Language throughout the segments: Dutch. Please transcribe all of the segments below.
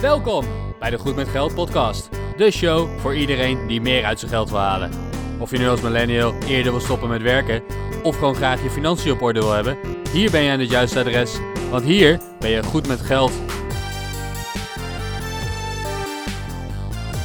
Welkom bij de Goed met Geld podcast. De show voor iedereen die meer uit zijn geld wil halen. Of je nu als millennial eerder wil stoppen met werken of gewoon graag je financiën op orde wil hebben, hier ben je aan het juiste adres, want hier ben je goed met geld.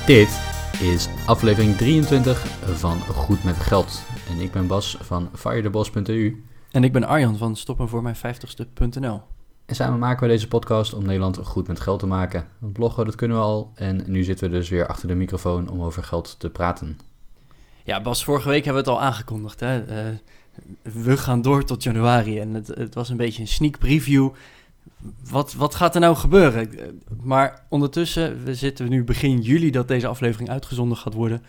Dit is aflevering 23 van Goed met Geld. En ik ben Bas van firetheboss.eu. En ik ben Arjan van stoppenvoormijn50ste.nl. En samen maken we deze podcast om Nederland goed met geld te maken. Want bloggen, dat kunnen we al. En nu zitten we dus weer achter de microfoon om over geld te praten. Ja, Bas, vorige week hebben we het al aangekondigd. Hè? Eh, we gaan door tot januari. En het, het, was een beetje een sneak preview. Wat, wat gaat er nou gebeuren? Maar ondertussen, we zitten nu begin juli dat deze aflevering uitgezonden gaat worden.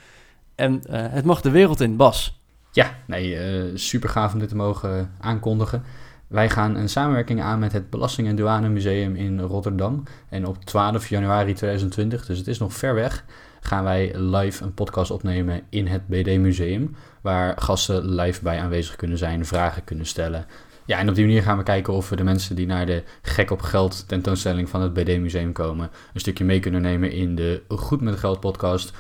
En eh, het mag de wereld in, Bas. Ja, nee, uh, super gaaf om dit te mogen aankondigen. Wij gaan een samenwerking aan met het Belasting- en Douane Museum in Rotterdam. En op 12 januari 2020, dus het is nog ver weg, gaan wij live een podcast opnemen in het BD Museum. Waar gasten live bij aanwezig kunnen zijn, vragen kunnen stellen. Ja, en op die manier gaan we kijken of we de mensen die naar de Gek op Geld tentoonstelling van het BD Museum komen, een stukje mee kunnen nemen in de Goed met Geld podcast.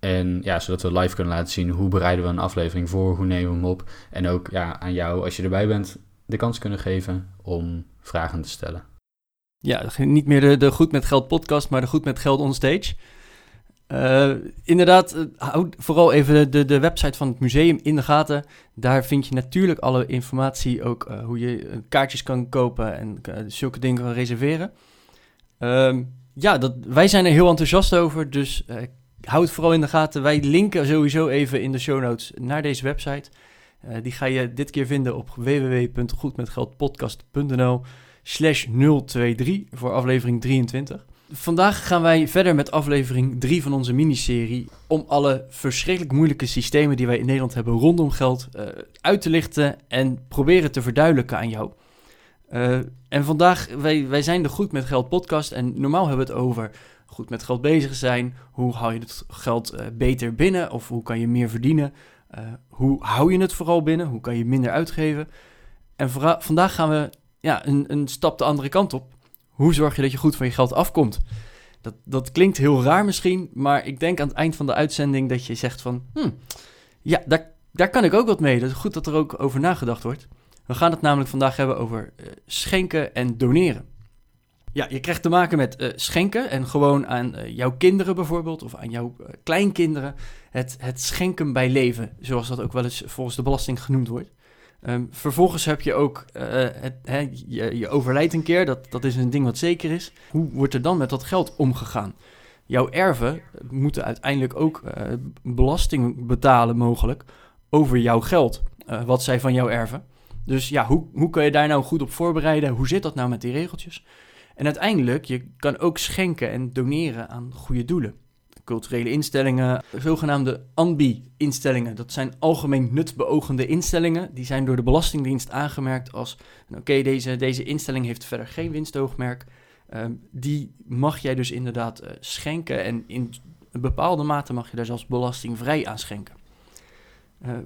En ja, zodat we live kunnen laten zien hoe bereiden we een aflevering voor, hoe nemen we hem op. En ook ja, aan jou, als je erbij bent, de kans kunnen geven om vragen te stellen. Ja, niet meer de, de Goed met Geld podcast, maar de Goed met Geld on stage. Uh, inderdaad, uh, houd vooral even de, de website van het museum in de gaten. Daar vind je natuurlijk alle informatie, ook uh, hoe je kaartjes kan kopen en zulke dingen kan reserveren. Ehm, ja, dat, wij zijn er heel enthousiast over, dus houd het vooral in de gaten. Wij linken sowieso even in de show notes naar deze website. Uh, die ga je dit keer vinden op www.goedmetgeldpodcast.nl slash 023 voor aflevering 23. Vandaag gaan wij verder met aflevering 3 van onze miniserie om alle verschrikkelijk moeilijke systemen die wij in Nederland hebben rondom geld uh, uit te lichten en proberen te verduidelijken aan jou. Uh, en vandaag, wij, wij zijn de Goed met Geld podcast en normaal hebben we het over goed met geld bezig zijn. Hoe hou je het geld beter binnen of hoe kan je meer verdienen? Uh, hoe hou je het vooral binnen? Hoe kan je minder uitgeven? En vandaag gaan we ja, een, een stap de andere kant op. Hoe zorg je dat je goed van je geld afkomt? Dat, dat klinkt heel raar misschien, maar ik denk aan het eind van de uitzending dat je zegt van... Hmm, ja, daar, daar kan ik ook wat mee. Dat is goed dat er ook over nagedacht wordt. We gaan het namelijk vandaag hebben over uh, schenken en doneren. Ja, je krijgt te maken met uh, schenken en gewoon aan uh, jouw kinderen bijvoorbeeld of aan jouw uh, kleinkinderen het, het schenken bij leven, zoals dat ook wel eens volgens de belasting genoemd wordt. Um, vervolgens heb je ook, het, he, je, overlijdt een keer, dat, dat is een ding wat zeker is. Hoe wordt er dan met dat geld omgegaan? Jouw erven moeten uiteindelijk ook belasting betalen mogelijk over jouw geld, wat zij van jou erven. Dus ja, hoe, hoe kan je daar nou goed op voorbereiden? Hoe zit dat nou met die regeltjes? En uiteindelijk, je kan ook schenken en doneren aan goede doelen. Culturele instellingen, zogenaamde ANBI-instellingen. Dat zijn algemeen nutbeogende instellingen. Die zijn door de Belastingdienst aangemerkt als... oké, okay, deze, deze instelling heeft verder geen winstoogmerk. Uh, die mag jij dus inderdaad uh, schenken. En in een bepaalde mate mag je daar zelfs belastingvrij aan schenken. Uh,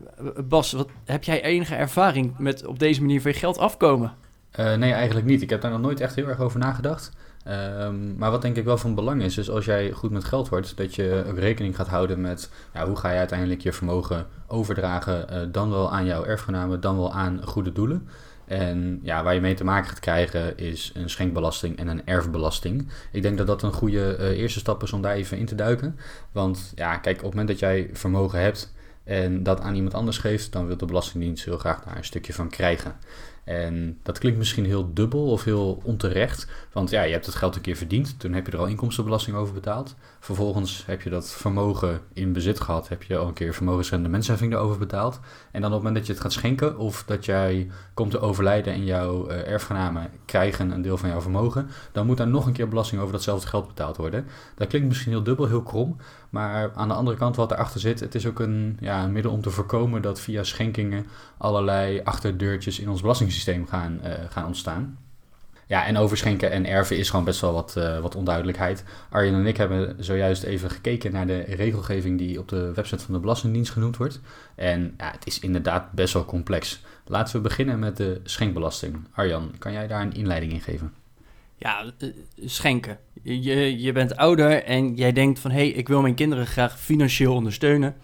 Bas, wat, heb jij enige ervaring met op deze manier van je geld afkomen? Uh, nee, eigenlijk niet. Ik heb daar nog nooit echt heel erg over nagedacht. Um, maar wat denk ik wel van belang is, is als jij goed met geld wordt, dat je ook rekening gaat houden met ja, hoe ga je uiteindelijk je vermogen overdragen, uh, dan wel aan jouw erfgenamen, dan wel aan goede doelen. En ja, waar je mee te maken gaat krijgen is een schenkbelasting en een erfbelasting. Ik denk dat dat een goede uh, eerste stap is om daar even in te duiken. Want ja, kijk, op het moment dat jij vermogen hebt en dat aan iemand anders geeft, dan wil de Belastingdienst heel graag daar een stukje van krijgen. En dat klinkt misschien heel dubbel of heel onterecht. Want ja, je hebt het geld een keer verdiend. Toen heb je er al inkomstenbelasting over betaald. Vervolgens heb je dat vermogen in bezit gehad. Heb je al een keer vermogensrendementsheffing erover betaald. En dan op het moment dat je het gaat schenken of dat jij komt te overlijden en jouw uh, erfgenamen krijgen een deel van jouw vermogen. Dan moet daar nog een keer belasting over datzelfde geld betaald worden. Dat klinkt misschien heel dubbel, heel krom. Maar aan de andere kant wat erachter zit, het is ook een, ja, een middel om te voorkomen dat via schenkingen allerlei achterdeurtjes in ons belastingssysteem gaan, uh, gaan ontstaan. Ja, en over schenken en erven is gewoon best wel wat, uh, wat onduidelijkheid. Arjen en ik hebben zojuist even gekeken naar de regelgeving die op de website van de Belastingdienst genoemd wordt. En ja, het is inderdaad best wel complex. Laten we beginnen met de schenkbelasting. Arjan, kan jij daar een inleiding in geven? Ja, uh, schenken. je, je bent ouder en jij denkt van... hé, hey, ik wil mijn kinderen graag financieel ondersteunen.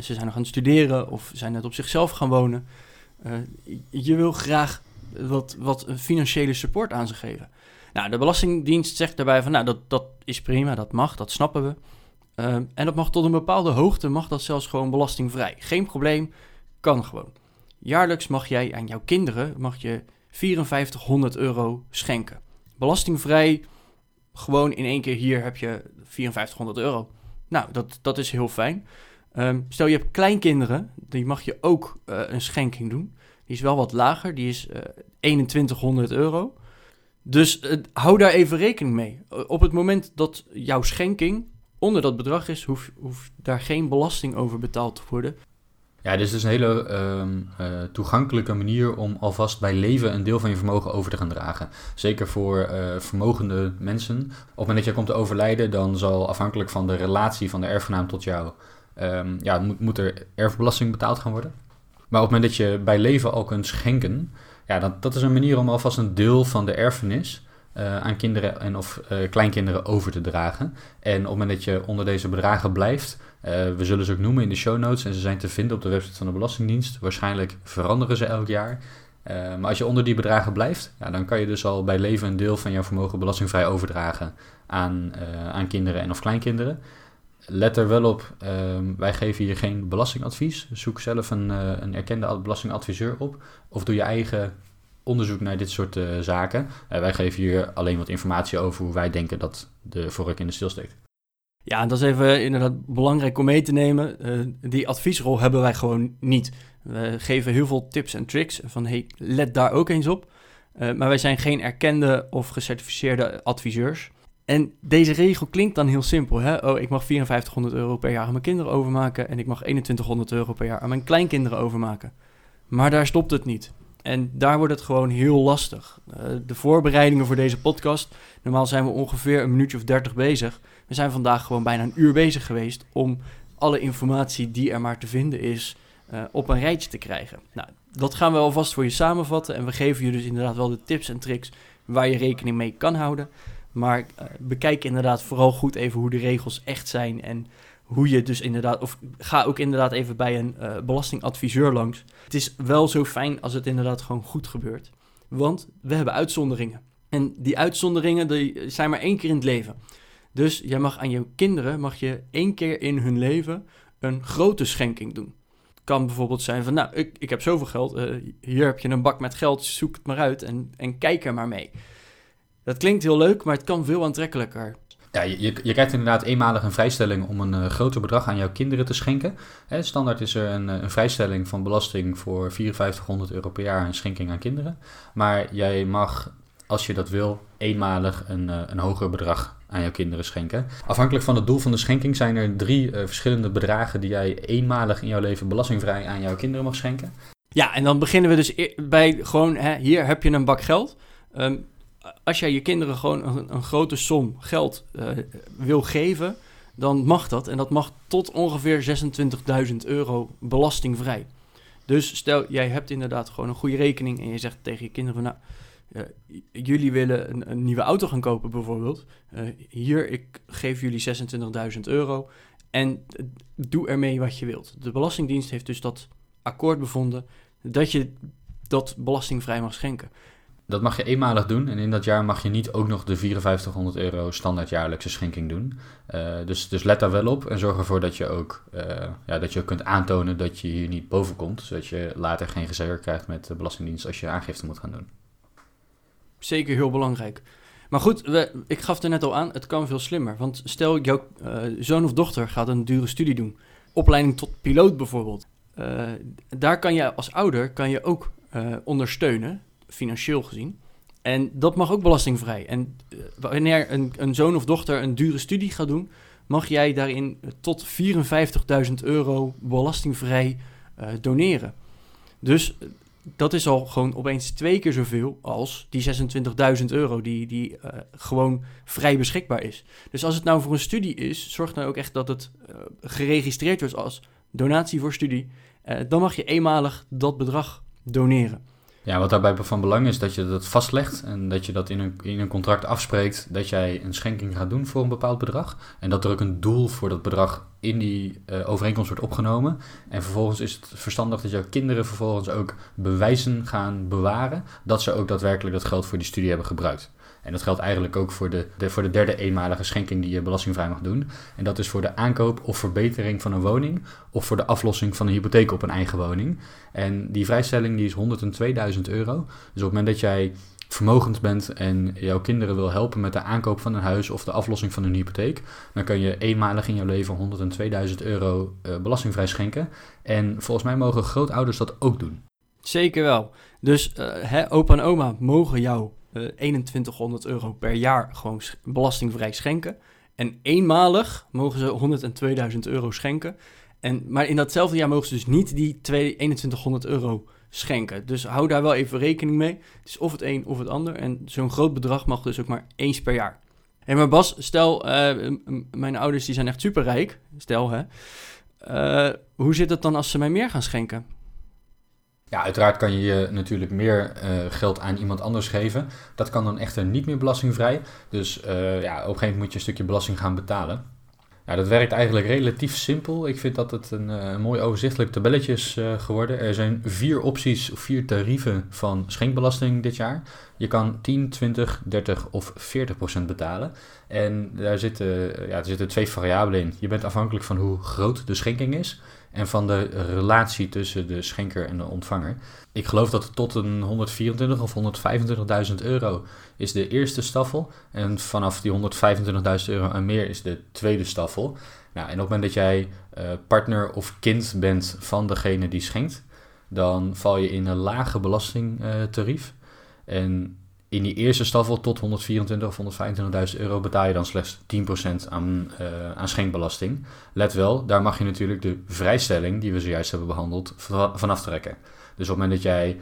Ze zijn nog aan het studeren of zijn net op zichzelf gaan wonen. Uh, je wil graag wat, wat financiële support aan ze geven. Nou, de Belastingdienst zegt daarbij van... nou, dat, dat is prima, dat mag, dat snappen we. Uh, en dat mag tot een bepaalde hoogte, mag dat zelfs gewoon belastingvrij. Geen probleem, kan gewoon. Jaarlijks mag jij aan jouw kinderen mag je 5400 euro schenken. Belastingvrij, gewoon in één keer hier heb je 5400 euro. Nou, dat, dat is heel fijn. Um, stel je hebt kleinkinderen, die mag je ook uh, een schenking doen. Die is wel wat lager, die is uh, 2100 euro. Dus uh, hou daar even rekening mee. Op het moment dat jouw schenking onder dat bedrag is, hoeft hoef daar geen belasting over betaald te worden. Ja, dus het is een hele uh, toegankelijke manier om alvast bij leven een deel van je vermogen over te gaan dragen. Zeker voor vermogende mensen. Op het moment dat je komt te overlijden, dan zal afhankelijk van de relatie van de erfgenaam tot jou, um, ja, moet, er erfbelasting betaald gaan worden. Maar op het moment dat je bij leven al kunt schenken, ja, dat, dat is een manier om alvast een deel van de erfenis uh, aan kinderen en of uh, kleinkinderen over te dragen. En op het moment dat je onder deze bedragen blijft, uh, we zullen ze ook noemen in de show notes en ze zijn te vinden op de website van de Belastingdienst. Waarschijnlijk veranderen ze elk jaar. maar als je onder die bedragen blijft, ja, dan kan je dus al bij leven een deel van jouw vermogen belastingvrij overdragen aan, aan kinderen en of kleinkinderen. Let er wel op, wij geven hier geen belastingadvies. Zoek zelf een, een erkende belastingadviseur op of doe je eigen onderzoek naar dit soort uh, zaken. Uh, wij geven hier alleen wat informatie over hoe wij denken dat de vork in de stil. Ja, dat is even inderdaad belangrijk om mee te nemen. Die adviesrol hebben wij gewoon niet. We geven heel veel tips en tricks van hey, let daar ook eens op. maar wij zijn geen erkende of gecertificeerde adviseurs. En deze regel klinkt dan heel simpel. Hè? Oh, ik mag 5400 euro per jaar aan mijn kinderen overmaken en ik mag 2100 euro per jaar aan mijn kleinkinderen overmaken. Maar daar stopt het niet. En daar wordt het gewoon heel lastig. Uh, de voorbereidingen voor deze podcast. Normaal zijn we ongeveer een minuutje of dertig bezig. We zijn vandaag gewoon bijna een uur bezig geweest om alle informatie die er maar te vinden is uh, op een rijtje te krijgen. Nou, dat gaan we alvast voor je samenvatten. En we geven je dus inderdaad wel de tips en tricks waar je rekening mee kan houden. Maar uh, bekijk inderdaad vooral goed even hoe de regels echt zijn en hoe je dus inderdaad, of ga ook inderdaad even bij een uh, belastingadviseur langs. Het is wel zo fijn als het inderdaad gewoon goed gebeurt. Want we hebben uitzonderingen. En die uitzonderingen die zijn maar één keer in het leven. Dus jij mag aan je kinderen, mag je één keer in hun leven een grote schenking doen. Het kan bijvoorbeeld zijn van, nou, ik, ik heb zoveel geld, uh, hier heb je een bak met geld, zoek het maar uit en, en kijk er maar mee. Dat klinkt heel leuk, maar het kan veel aantrekkelijker. Ja, je, je krijgt inderdaad eenmalig een vrijstelling om een uh, groter bedrag aan jouw kinderen te schenken. Hè, standaard is er een, een, vrijstelling van belasting voor 5400 euro per jaar een schenking aan kinderen. Maar jij mag, als je dat wil, eenmalig een, uh, een hoger bedrag aan jouw kinderen schenken. Afhankelijk van het doel van de schenking zijn er drie uh, verschillende bedragen die jij eenmalig in jouw leven belastingvrij aan jouw kinderen mag schenken. Ja, en dan beginnen we dus bij gewoon, hè, hier heb je een bak geld. Um, als jij je kinderen gewoon een, een grote som geld uh, wil geven, dan mag dat. En dat mag tot ongeveer 26.000 euro belastingvrij. Dus stel, jij hebt inderdaad gewoon een goede rekening en je zegt tegen je kinderen nou, uh, jullie willen een, nieuwe auto gaan kopen bijvoorbeeld. Uh, hier, ik geef jullie 26.000 euro en doe ermee wat je wilt. De Belastingdienst heeft dus dat akkoord bevonden dat je dat belastingvrij mag schenken. Dat mag je eenmalig doen en in dat jaar mag je niet ook nog de 5400 euro standaard jaarlijkse schenking doen. Uh, dus, dus let daar wel op en zorg ervoor dat je ook, uh, ja, dat je kunt aantonen dat je hier niet boven komt. Zodat je later geen gezeur krijgt met de Belastingdienst als je aangifte moet gaan doen. Zeker heel belangrijk. Maar goed, ik gaf er net al aan, het kan veel slimmer. Want stel, jouw uh, zoon of dochter gaat een dure studie doen. Opleiding tot piloot bijvoorbeeld. daar kan je als ouder kan je ook ondersteunen financieel gezien. En dat mag ook belastingvrij. En uh, wanneer een, een zoon of dochter een dure studie gaat doen, mag jij daarin tot 54.000 euro belastingvrij uh, doneren. Dus uh, dat is al gewoon opeens twee keer zoveel als die 26.000 euro die, die gewoon vrij beschikbaar is. Dus als het nou voor een studie is, zorg dan ook echt dat het geregistreerd wordt als donatie voor studie. dan mag je eenmalig dat bedrag doneren. Ja, wat daarbij van belang is dat je dat vastlegt en dat je dat in een, in een contract afspreekt dat jij een schenking gaat doen voor een bepaald bedrag. En dat er ook een doel voor dat bedrag in die uh, overeenkomst wordt opgenomen. En vervolgens is het verstandig dat jouw kinderen vervolgens ook bewijzen gaan bewaren dat ze ook daadwerkelijk dat geld voor die studie hebben gebruikt. En dat geldt eigenlijk ook voor de, voor de derde eenmalige schenking die je belastingvrij mag doen. En dat is voor de aankoop of verbetering van een woning of voor de aflossing van een hypotheek op een eigen woning. En die vrijstelling die is 102.000 euro. Dus op het moment dat jij vermogend bent en jouw kinderen wil helpen met de aankoop van een huis of de aflossing van een hypotheek, dan kun je eenmalig in jouw leven 102.000 euro uh, belastingvrij schenken. En volgens mij mogen grootouders dat ook doen. Zeker wel. Dus hè, opa en oma mogen jou 2100 eh, euro per jaar gewoon belastingvrij schenken. En eenmalig mogen ze 102.000 euro schenken. En, maar in datzelfde jaar mogen ze dus niet die 2100 euro schenken. Dus hou daar wel even rekening mee. Het is of het een of het ander. En zo'n groot bedrag mag dus ook maar eens per jaar. Hé, maar Bas, stel, uh, mijn ouders die zijn echt superrijk. Stel, hè. Uh, hoe zit het dan als ze mij meer gaan schenken? Ja, uiteraard kan je natuurlijk meer uh, geld aan iemand anders geven. Dat kan dan echter niet meer belastingvrij. Dus uh, ja, op een gegeven moment moet je een stukje belasting gaan betalen. Ja, dat werkt eigenlijk relatief simpel. Ik vind dat het een, een mooi overzichtelijk tabelletje is geworden. Er zijn vier opties, vier tarieven van schenkbelasting dit jaar. Je kan 10, 20, 30 of 40 procent betalen. En daar zitten, ja, er zitten twee variabelen in. Je bent afhankelijk van hoe groot de schenking is en van de relatie tussen de schenker en de ontvanger. Ik geloof dat tot een 124 of 125.000 euro is de eerste staffel. En vanaf die 125.000 euro en meer is de tweede staffel. Nou, en op het moment dat jij uh, partner of kind bent van degene die schenkt, dan val je in een lage belastingtarief. En in die eerste staffel tot 124 of 125.000 euro betaal je dan slechts 10% aan, uh, aan schenkbelasting. Let wel, daar mag je natuurlijk de vrijstelling die we zojuist hebben behandeld vanaf trekken. Dus op het moment dat jij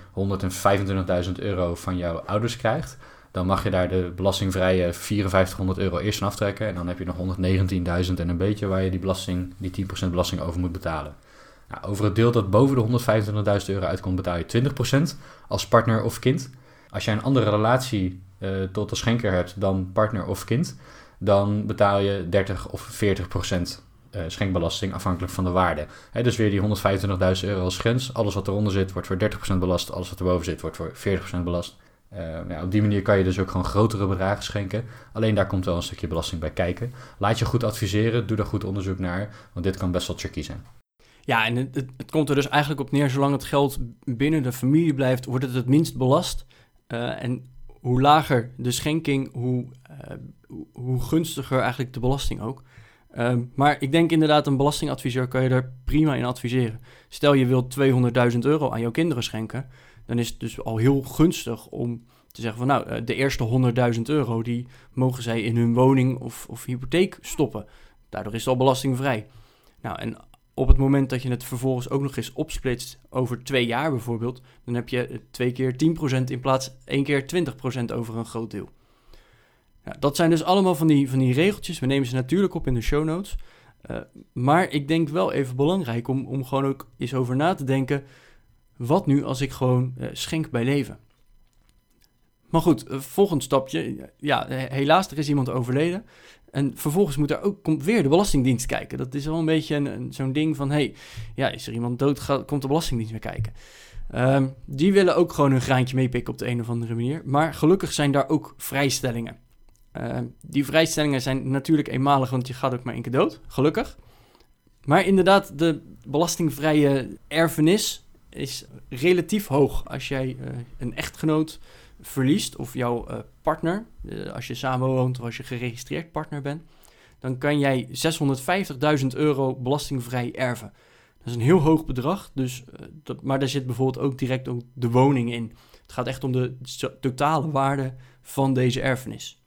125.000 euro van jouw ouders krijgt, dan mag je daar de belastingvrije 5400 euro eerst van aftrekken. En dan heb je nog 119.000 en een beetje waar je die, belasting, die 10% belasting over moet betalen. Nou, over het deel dat boven de 125.000 euro uitkomt, betaal je 20% als partner of kind. Als jij een andere relatie uh, tot de schenker hebt dan partner of kind, dan betaal je 30 of 40 procent uh, schenkbelasting afhankelijk van de waarde. Dus weer die 125.000 euro als grens. Alles wat eronder zit wordt voor 30% belast. Alles wat erboven zit wordt voor 40% belast. Uh, ja, op die manier kan je dus ook gewoon grotere bedragen schenken. Alleen daar komt wel een stukje belasting bij kijken. Laat je goed adviseren, doe daar goed onderzoek naar, want dit kan best wel tricky zijn. Ja, en het, het komt er dus eigenlijk op neer, zolang het geld binnen de familie blijft, wordt het het minst belast. Uh, en hoe lager de schenking, hoe, uh, hoe gunstiger eigenlijk de belasting ook. Uh, maar ik denk inderdaad, een belastingadviseur kan je daar prima in adviseren. Stel je wilt 200.000 euro aan jouw kinderen schenken, dan is het dus al heel gunstig om te zeggen van nou, eh, de eerste 100.000 euro die mogen zij in hun woning of, of hypotheek stoppen. Daardoor is het al belastingvrij. Nou, en op het moment dat je het vervolgens ook nog eens opsplitst over twee jaar bijvoorbeeld, dan heb je twee keer 10% in plaats één keer 20% over een groot deel. Dat zijn dus allemaal van die, van die regeltjes. We nemen ze natuurlijk op in de show notes. Uh, maar ik denk wel even belangrijk om, om gewoon ook eens over na te denken. Wat nu als ik gewoon uh, schenk bij leven? Maar goed, volgend stapje. Ja, helaas, er is iemand overleden. En vervolgens moet er ook, komt weer de Belastingdienst kijken. Dat is wel een beetje een, zo'n ding van... hey, ja, is er iemand dood, gaat, komt de Belastingdienst weer kijken. Um, die willen ook gewoon een graantje meepikken op de een of andere manier. Maar gelukkig zijn daar ook vrijstellingen. Uh, die vrijstellingen zijn natuurlijk eenmalig, want je gaat ook maar één keer dood. Gelukkig. Maar inderdaad, de belastingvrije erfenis is relatief hoog. Als jij uh, een echtgenoot verliest of jouw uh, partner, uh, als je samenwoont of als je geregistreerd partner bent, dan kan jij 650.000 euro belastingvrij erven. Dat is een heel hoog bedrag, dus, uh, dat, maar daar zit bijvoorbeeld ook direct ook de woning in. Het gaat echt om de totale waarde van deze erfenis.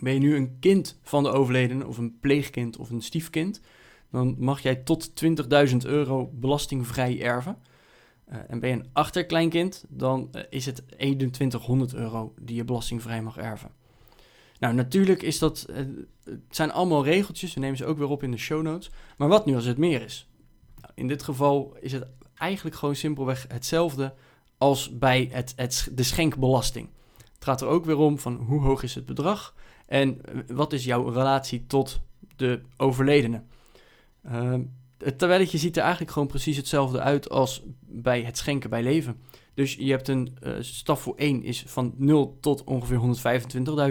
Ben je nu een kind van de overledene of een pleegkind of een stiefkind, dan mag jij tot 20.000 euro belastingvrij erven. Uh, en ben je een achterkleinkind, dan uh, is het 2100 euro die je belastingvrij mag erven. Nou, natuurlijk is dat, uh, het zijn allemaal regeltjes, we nemen ze ook weer op in de show notes. Maar wat nu als het meer is? Nou, in dit geval is het eigenlijk gewoon simpelweg hetzelfde als bij het, de schenkbelasting. Het gaat er ook weer om van hoe hoog is het bedrag en wat is jouw relatie tot de overledene. Het tabelletje ziet er eigenlijk gewoon precies hetzelfde uit als bij het schenken bij leven. Dus je hebt een uh, staf voor 1 is van 0 tot ongeveer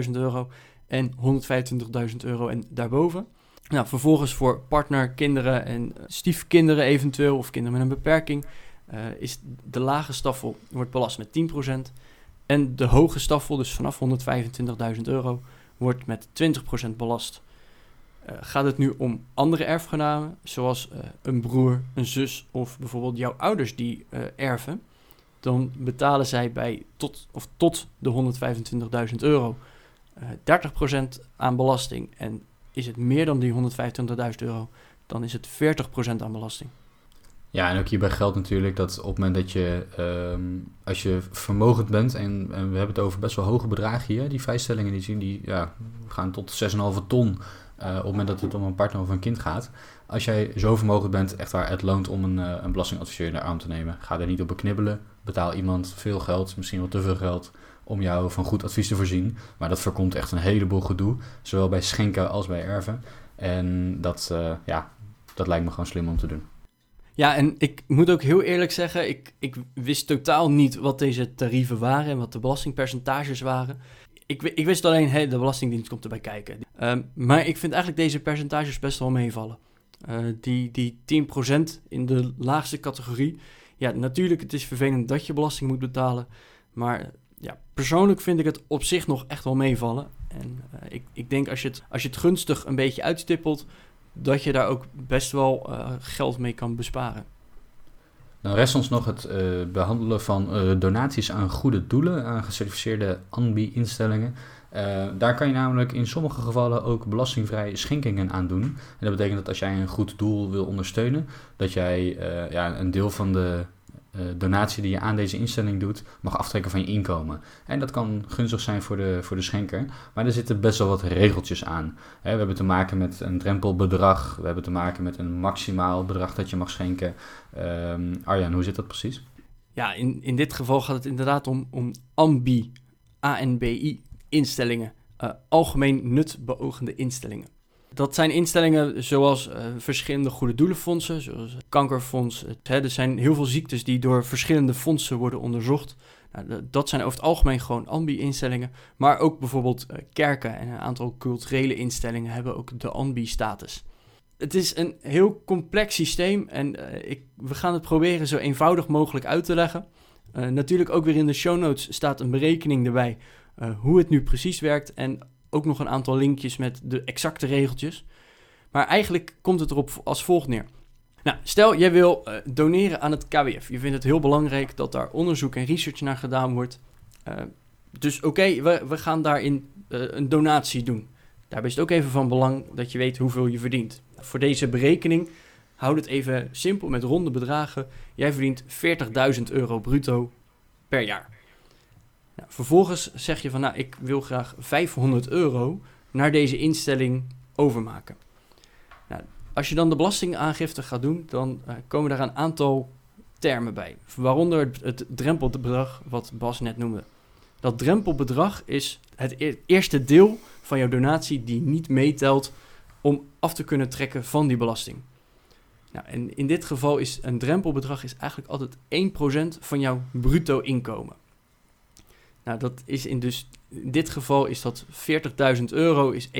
125.000 euro en 125.000 euro en daarboven. Nou, vervolgens voor partner, kinderen en stiefkinderen eventueel of kinderen met een beperking uh, is de lage staffel wordt belast met 10% en de hoge staffel, dus vanaf 125.000 euro, wordt met 20% belast. Uh, gaat het nu om andere erfgenamen, zoals uh, een broer, een zus of bijvoorbeeld jouw ouders die uh, erven, dan betalen zij bij tot, of tot de 125.000 euro 30% aan belasting. En is het meer dan die 125.000 euro, dan is het 40% aan belasting. Ja, en ook hierbij geldt natuurlijk dat op het moment dat je, um, als je vermogend bent, en, en, we hebben het over best wel hoge bedragen hier, die vrijstellingen die zien, die ja, gaan tot 6,5 ton uh, op het moment dat het om een partner of een kind gaat. Als jij zo vermogend bent, echt waar het loont om een, uh, een belastingadviseur in de arm te nemen. Ga er niet op beknibbelen. Betaal iemand veel geld, misschien wel te veel geld, om jou van goed advies te voorzien. Maar dat voorkomt echt een heleboel gedoe, zowel bij schenken als bij erven. En dat, uh, ja, dat lijkt me gewoon slim om te doen. Ja, en ik moet ook heel eerlijk zeggen, ik, ik wist totaal niet wat deze tarieven waren en wat de belastingpercentages waren. Ik, ik wist alleen, hey, de Belastingdienst komt erbij kijken. Um, maar ik vind eigenlijk deze percentages best wel meevallen. Uh, die, die 10% in de laagste categorie. Ja, natuurlijk, het is vervelend dat je belasting moet betalen. Maar ja, persoonlijk vind ik het op zich nog echt wel meevallen. En uh, ik, ik denk als je, het, als je het gunstig een beetje uitstippelt, dat je daar ook best wel uh, geld mee kan besparen. Dan rest ons nog het uh, behandelen van uh, donaties aan goede doelen, aan gecertificeerde ANBI-instellingen. Uh, daar kan je namelijk in sommige gevallen ook belastingvrij schenkingen aan doen. En dat betekent dat als jij een goed doel wil ondersteunen, dat jij ja, een deel van de donatie die je aan deze instelling doet, mag aftrekken van je inkomen. En dat kan gunstig zijn voor de, voor de schenker, maar er zitten best wel wat regeltjes aan. We hebben te maken met een drempelbedrag, we hebben te maken met een maximaal bedrag dat je mag schenken. Um, Arjan, hoe zit dat precies? Ja, in, in dit geval gaat het inderdaad om, om ANBI, ANBI instellingen, uh, algemeen nut beoogende instellingen. Dat zijn instellingen zoals uh, verschillende goede doelenfondsen, zoals kankerfonds. Hè, er zijn heel veel ziektes die door verschillende fondsen worden onderzocht. Nou, dat zijn over het algemeen gewoon ANBI-instellingen. Maar ook bijvoorbeeld uh, kerken en een aantal culturele instellingen hebben ook de ANBI-status. Het is een heel complex systeem en uh, ik, we gaan het proberen zo eenvoudig mogelijk uit te leggen. natuurlijk ook weer in de show notes staat een berekening erbij hoe het nu precies werkt en ook nog een aantal linkjes met de exacte regeltjes. Maar eigenlijk komt het erop als volgt neer. Nou, stel jij wil uh, doneren aan het KWF. Je vindt het heel belangrijk dat daar onderzoek en research naar gedaan wordt. Uh, dus oké, we, we gaan daarin uh, een donatie doen. Daarbij is het ook even van belang dat je weet hoeveel je verdient. Voor deze berekening houd het even simpel met ronde bedragen. Jij verdient 40.000 euro bruto per jaar. Nou, vervolgens zeg je van, nou, ik wil graag 500 euro naar deze instelling overmaken. Nou, als je dan de belastingaangifte gaat doen, dan uh, komen daar een aantal termen bij. Waaronder het, het drempelbedrag, wat Bas net noemde. Dat drempelbedrag is het e eerste deel van jouw donatie die niet meetelt om af te kunnen trekken van die belasting. Nou, en in dit geval is een drempelbedrag is eigenlijk altijd 1% van jouw bruto inkomen. Nou, dat is in dus in dit geval is dat 40.000 euro, is 1%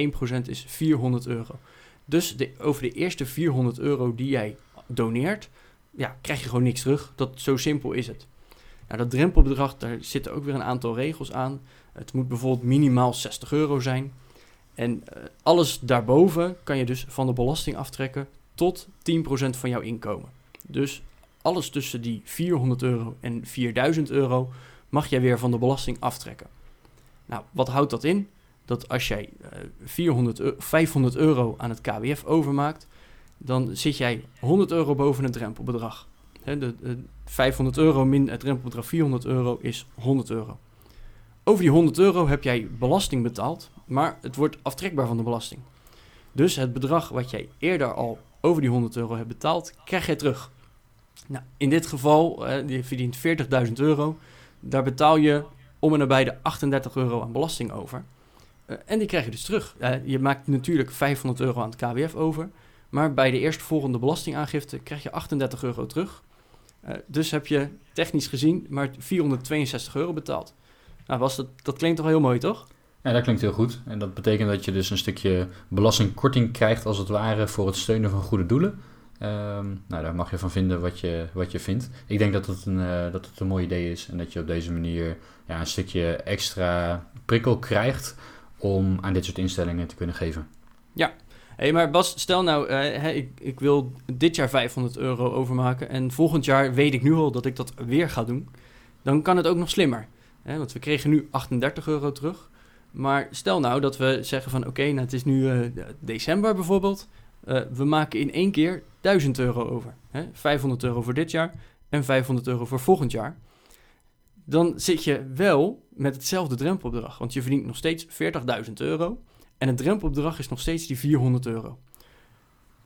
is 400 euro. Dus de, over de eerste 400 euro die jij doneert, ja, krijg je gewoon niks terug. Dat, zo simpel is het. Nou, dat drempelbedrag, daar zitten ook weer een aantal regels aan. Het moet bijvoorbeeld minimaal 60 euro zijn. En uh, alles daarboven kan je dus van de belasting aftrekken tot 10% van jouw inkomen. Dus alles tussen die 400 euro en 4000 euro mag jij weer van de belasting aftrekken. Nou, wat houdt dat in? Dat als jij uh, 400, 500 euro aan het KWF overmaakt, dan zit jij 100 euro boven het drempelbedrag. De, de 500 euro min het drempelbedrag 400 euro is 100 euro. Over die 100 euro heb jij belasting betaald, maar het wordt aftrekbaar van de belasting. Dus het bedrag wat jij eerder al over die 100 euro hebt betaald, krijg je terug. Nou, in dit geval, uh, je verdient 40.000 euro. Daar betaal je om en nabij de 38 euro aan belasting over. Uh, en die krijg je dus terug. Je maakt natuurlijk 500 euro aan het KWF over. Maar bij de eerstvolgende belastingaangifte krijg je 38 euro terug. dus heb je technisch gezien maar 462 euro betaald. Nou, was dat, dat klinkt toch heel mooi, toch? Ja, dat klinkt heel goed. En dat betekent dat je dus een stukje belastingkorting krijgt, als het ware, voor het steunen van goede doelen. Um, nou, daar mag je van vinden wat je, wat je vindt. Ik denk dat het, een, uh, dat het een mooi idee is en dat je op deze manier ja, een stukje extra prikkel krijgt om aan dit soort instellingen te kunnen geven. Ja, hey, maar Bas, stel nou, uh, ik, ik wil dit jaar 500 euro overmaken en volgend jaar weet ik nu al dat ik dat weer ga doen. Dan kan het ook nog slimmer. Hè? Want we kregen nu 38 euro terug. Maar stel nou dat we zeggen van oké, nou het is nu uh, december bijvoorbeeld. We maken in één keer 1000 euro over. Hè? 500 euro voor dit jaar en 500 euro voor volgend jaar. Dan zit je wel met hetzelfde drempelbedrag. Want je verdient nog steeds 40.000 euro. En het drempelbedrag is nog steeds die 400 euro.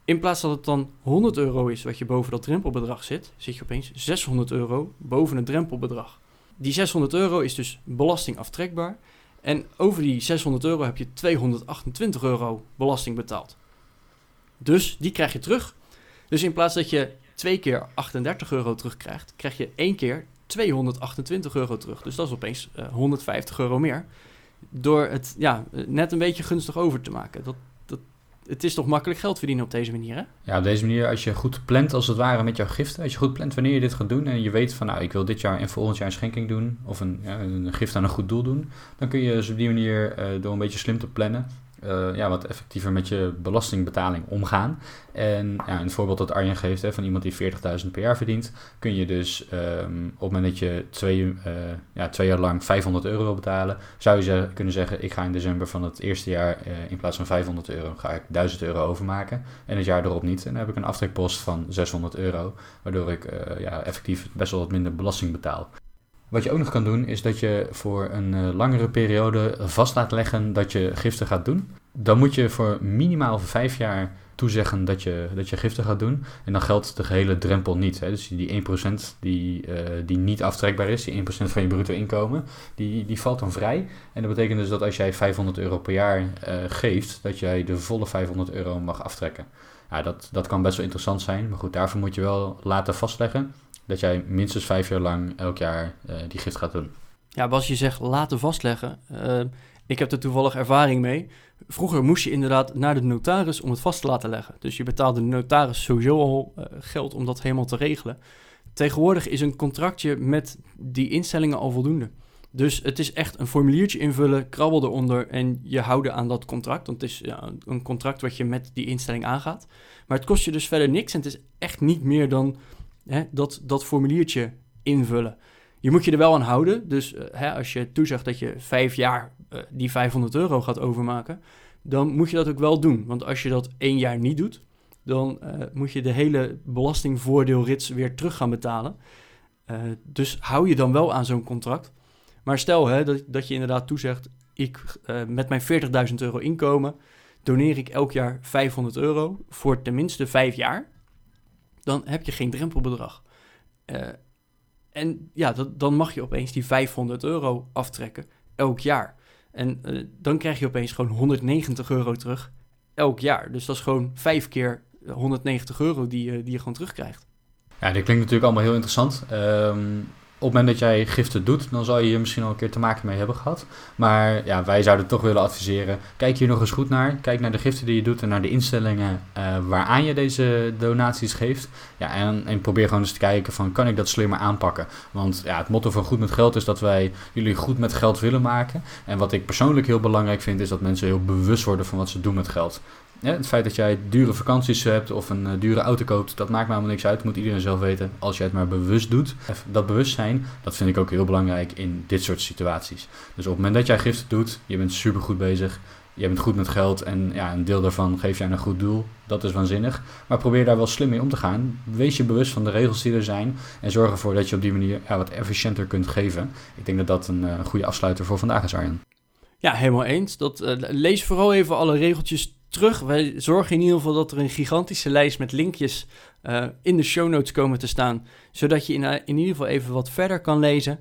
In plaats dat het dan 100 euro is wat je boven dat drempelbedrag zit, zit je opeens 600 euro boven het drempelbedrag. Die 600 euro is dus belastingaftrekbaar. En over die 600 euro heb je 228 euro belasting betaald. Dus die krijg je terug. Dus in plaats dat je twee keer 38 euro terugkrijgt, krijg je één keer 228 euro terug. Dus dat is opeens uh, 150 euro meer. Door het ja, net een beetje gunstig over te maken. Dat, dat, het is toch makkelijk geld verdienen op deze manier, hè? Ja, op deze manier, als je goed plant als het ware met jouw giften. Als je goed plant wanneer je dit gaat doen en je weet van... nou, ik wil dit jaar en volgend jaar een schenking doen... of een, ja, een gift aan een goed doel doen... dan kun je dus op die manier, uh, door een beetje slim te plannen uh, ja, wat effectiever met je belastingbetaling omgaan. En ja, het voorbeeld dat Arjen geeft hè, van iemand die 40.000 per jaar verdient, kun je dus um, op het moment dat je twee, uh, ja, twee jaar lang 500 euro wil betalen, zou je kunnen zeggen: Ik ga in december van het eerste jaar uh, in plaats van 500 euro, ga ik 1000 euro overmaken. En het jaar erop niet. En dan heb ik een aftrekpost van 600 euro, waardoor ik ja, effectief best wel wat minder belasting betaal. Wat je ook nog kan doen, is dat je voor een uh, langere periode vast laat leggen dat je giften gaat doen. Dan moet je voor minimaal vijf jaar toezeggen dat je, dat je giften gaat doen. En dan geldt de gehele drempel niet. Hè. Dus die 1% die, uh, die niet aftrekbaar is, die 1% van je bruto inkomen, die, die valt dan vrij. En dat betekent dus dat als jij 500 euro per jaar uh, geeft, dat jij de volle 500 euro mag aftrekken. Ja, dat, dat kan best wel interessant zijn. Maar goed, daarvoor moet je wel laten vastleggen dat jij minstens vijf jaar lang elk jaar uh, die gift gaat doen. Ja, Bas, je zegt laten vastleggen. Uh, ik heb er toevallig ervaring mee. Vroeger moest je inderdaad naar de notaris om het vast te laten leggen. Dus je betaalde de notaris sowieso al uh, geld om dat helemaal te regelen. Tegenwoordig is een contractje met die instellingen al voldoende. Dus het is echt een formuliertje invullen, krabbel eronder en je houden aan dat contract. Want het is ja, een contract wat je met die instelling aangaat. Maar het kost je dus verder niks en het is echt niet meer dan hè, dat, dat formuliertje invullen. Je moet je er wel aan houden. Dus uh, hè, als je toezegt dat je vijf jaar uh, die 500 euro gaat overmaken, dan moet je dat ook wel doen. Want als je dat één jaar niet doet, dan uh, moet je de hele belastingvoordeelrits weer terug gaan betalen. dus hou je dan wel aan zo'n contract. Maar stel hè, dat, dat je inderdaad toezegt, ik met mijn 40.000 euro inkomen doneer ik elk jaar 500 euro voor tenminste vijf jaar dan heb je geen drempelbedrag. Uh, en ja, dat, dan mag je opeens die 500 euro aftrekken elk jaar. En uh, dan krijg je opeens gewoon 190 euro terug elk jaar. Dus dat is gewoon vijf keer 190 euro die, uh, die je gewoon terugkrijgt. Ja, dit klinkt natuurlijk allemaal heel interessant. Um, op het moment dat jij giften doet, dan zal je hier misschien al een keer te maken mee hebben gehad. Maar ja, wij zouden toch willen adviseren, kijk hier nog eens goed naar. Kijk naar de giften die je doet en naar de instellingen uh, waaraan je deze donaties geeft. Ja, en, en, probeer gewoon eens te kijken van, kan ik dat slimmer aanpakken? Want ja, het motto van Goed met Geld is dat wij jullie goed met geld willen maken. En wat ik persoonlijk heel belangrijk vind, is dat mensen heel bewust worden van wat ze doen met geld. Het feit dat jij dure vakanties hebt of een uh, dure auto koopt, dat maakt me helemaal niks uit. moet iedereen zelf weten als jij het maar bewust doet. Dat bewustzijn, dat vind ik ook heel belangrijk in dit soort situaties. Dus op het moment dat jij giften doet, je bent super goed bezig. Je bent goed met geld en ja, een deel daarvan geef je aan een goed doel. Dat is waanzinnig. Maar probeer daar wel slim mee om te gaan. Wees je bewust van de regels die er zijn. En zorg ervoor dat je op die manier wat efficiënter kunt geven. Ik denk dat dat een uh, goede afsluiter voor vandaag is, Arjen. Ja, helemaal eens. Dat, lees vooral even alle regeltjes terug. Wij zorgen in ieder geval dat er een gigantische lijst met linkjes uh, in de show notes komen te staan. Zodat je in, in ieder geval even wat verder kan lezen.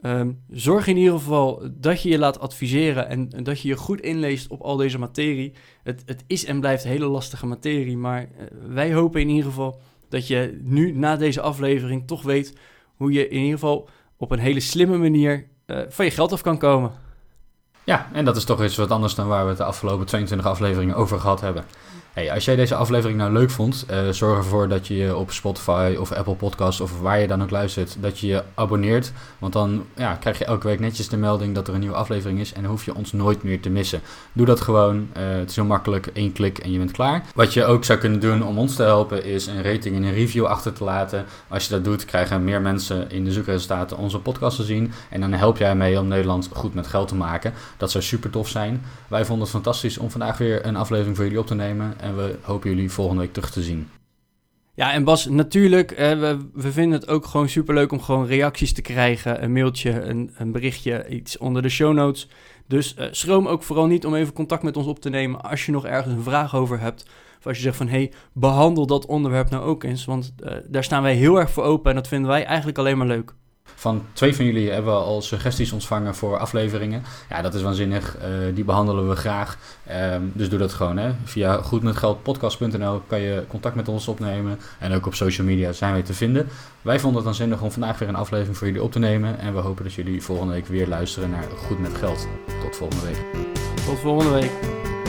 Um, zorg in ieder geval dat je je laat adviseren en, dat je je goed inleest op al deze materie. Het, het is en blijft hele lastige materie, maar uh, wij hopen in ieder geval dat je nu na deze aflevering toch weet hoe je in ieder geval op een hele slimme manier van je geld af kan komen. Ja, en dat is toch iets wat anders dan waar we het de afgelopen 22 afleveringen over gehad hebben. Hey, als jij deze aflevering nou leuk vond, uh, zorg ervoor dat je je op Spotify of Apple Podcasts of waar je dan ook luistert, dat je je abonneert. Want dan ja, krijg je elke week netjes de melding dat er een nieuwe aflevering is en dan hoef je ons nooit meer te missen. Doe dat gewoon. Uh, het is heel makkelijk. één klik en je bent klaar. Wat je ook zou kunnen doen om ons te helpen is een rating en een review achter te laten. Als je dat doet, krijgen meer mensen in de zoekresultaten onze podcast te zien. En dan help jij mee om Nederland goed met geld te maken. Dat zou super tof zijn. Wij vonden het fantastisch om vandaag weer een aflevering voor jullie op te nemen. En we hopen jullie volgende week terug te zien. Ja, en Bas, natuurlijk, we, we vinden het ook gewoon superleuk om gewoon reacties te krijgen. Een mailtje, een, een berichtje, iets onder de show notes. Dus uh, schroom ook vooral niet om even contact met ons op te nemen als je nog ergens een vraag over hebt. Of als je zegt van, hey, behandel dat onderwerp nou ook eens. Want uh, daar staan wij heel erg voor open en dat vinden wij eigenlijk alleen maar leuk. Van twee van jullie hebben we al suggesties ontvangen voor afleveringen. Ja, dat is waanzinnig. Uh, die behandelen we graag. Um, dus doe dat gewoon. Hè. Via goedmetgeldpodcast.nl kan je contact met ons opnemen. En ook op social media zijn we te vinden. Wij vonden het dan zinnig om vandaag weer een aflevering voor jullie op te nemen. En we hopen dat jullie volgende week weer luisteren naar Goed met Geld. Tot volgende week. Tot volgende week.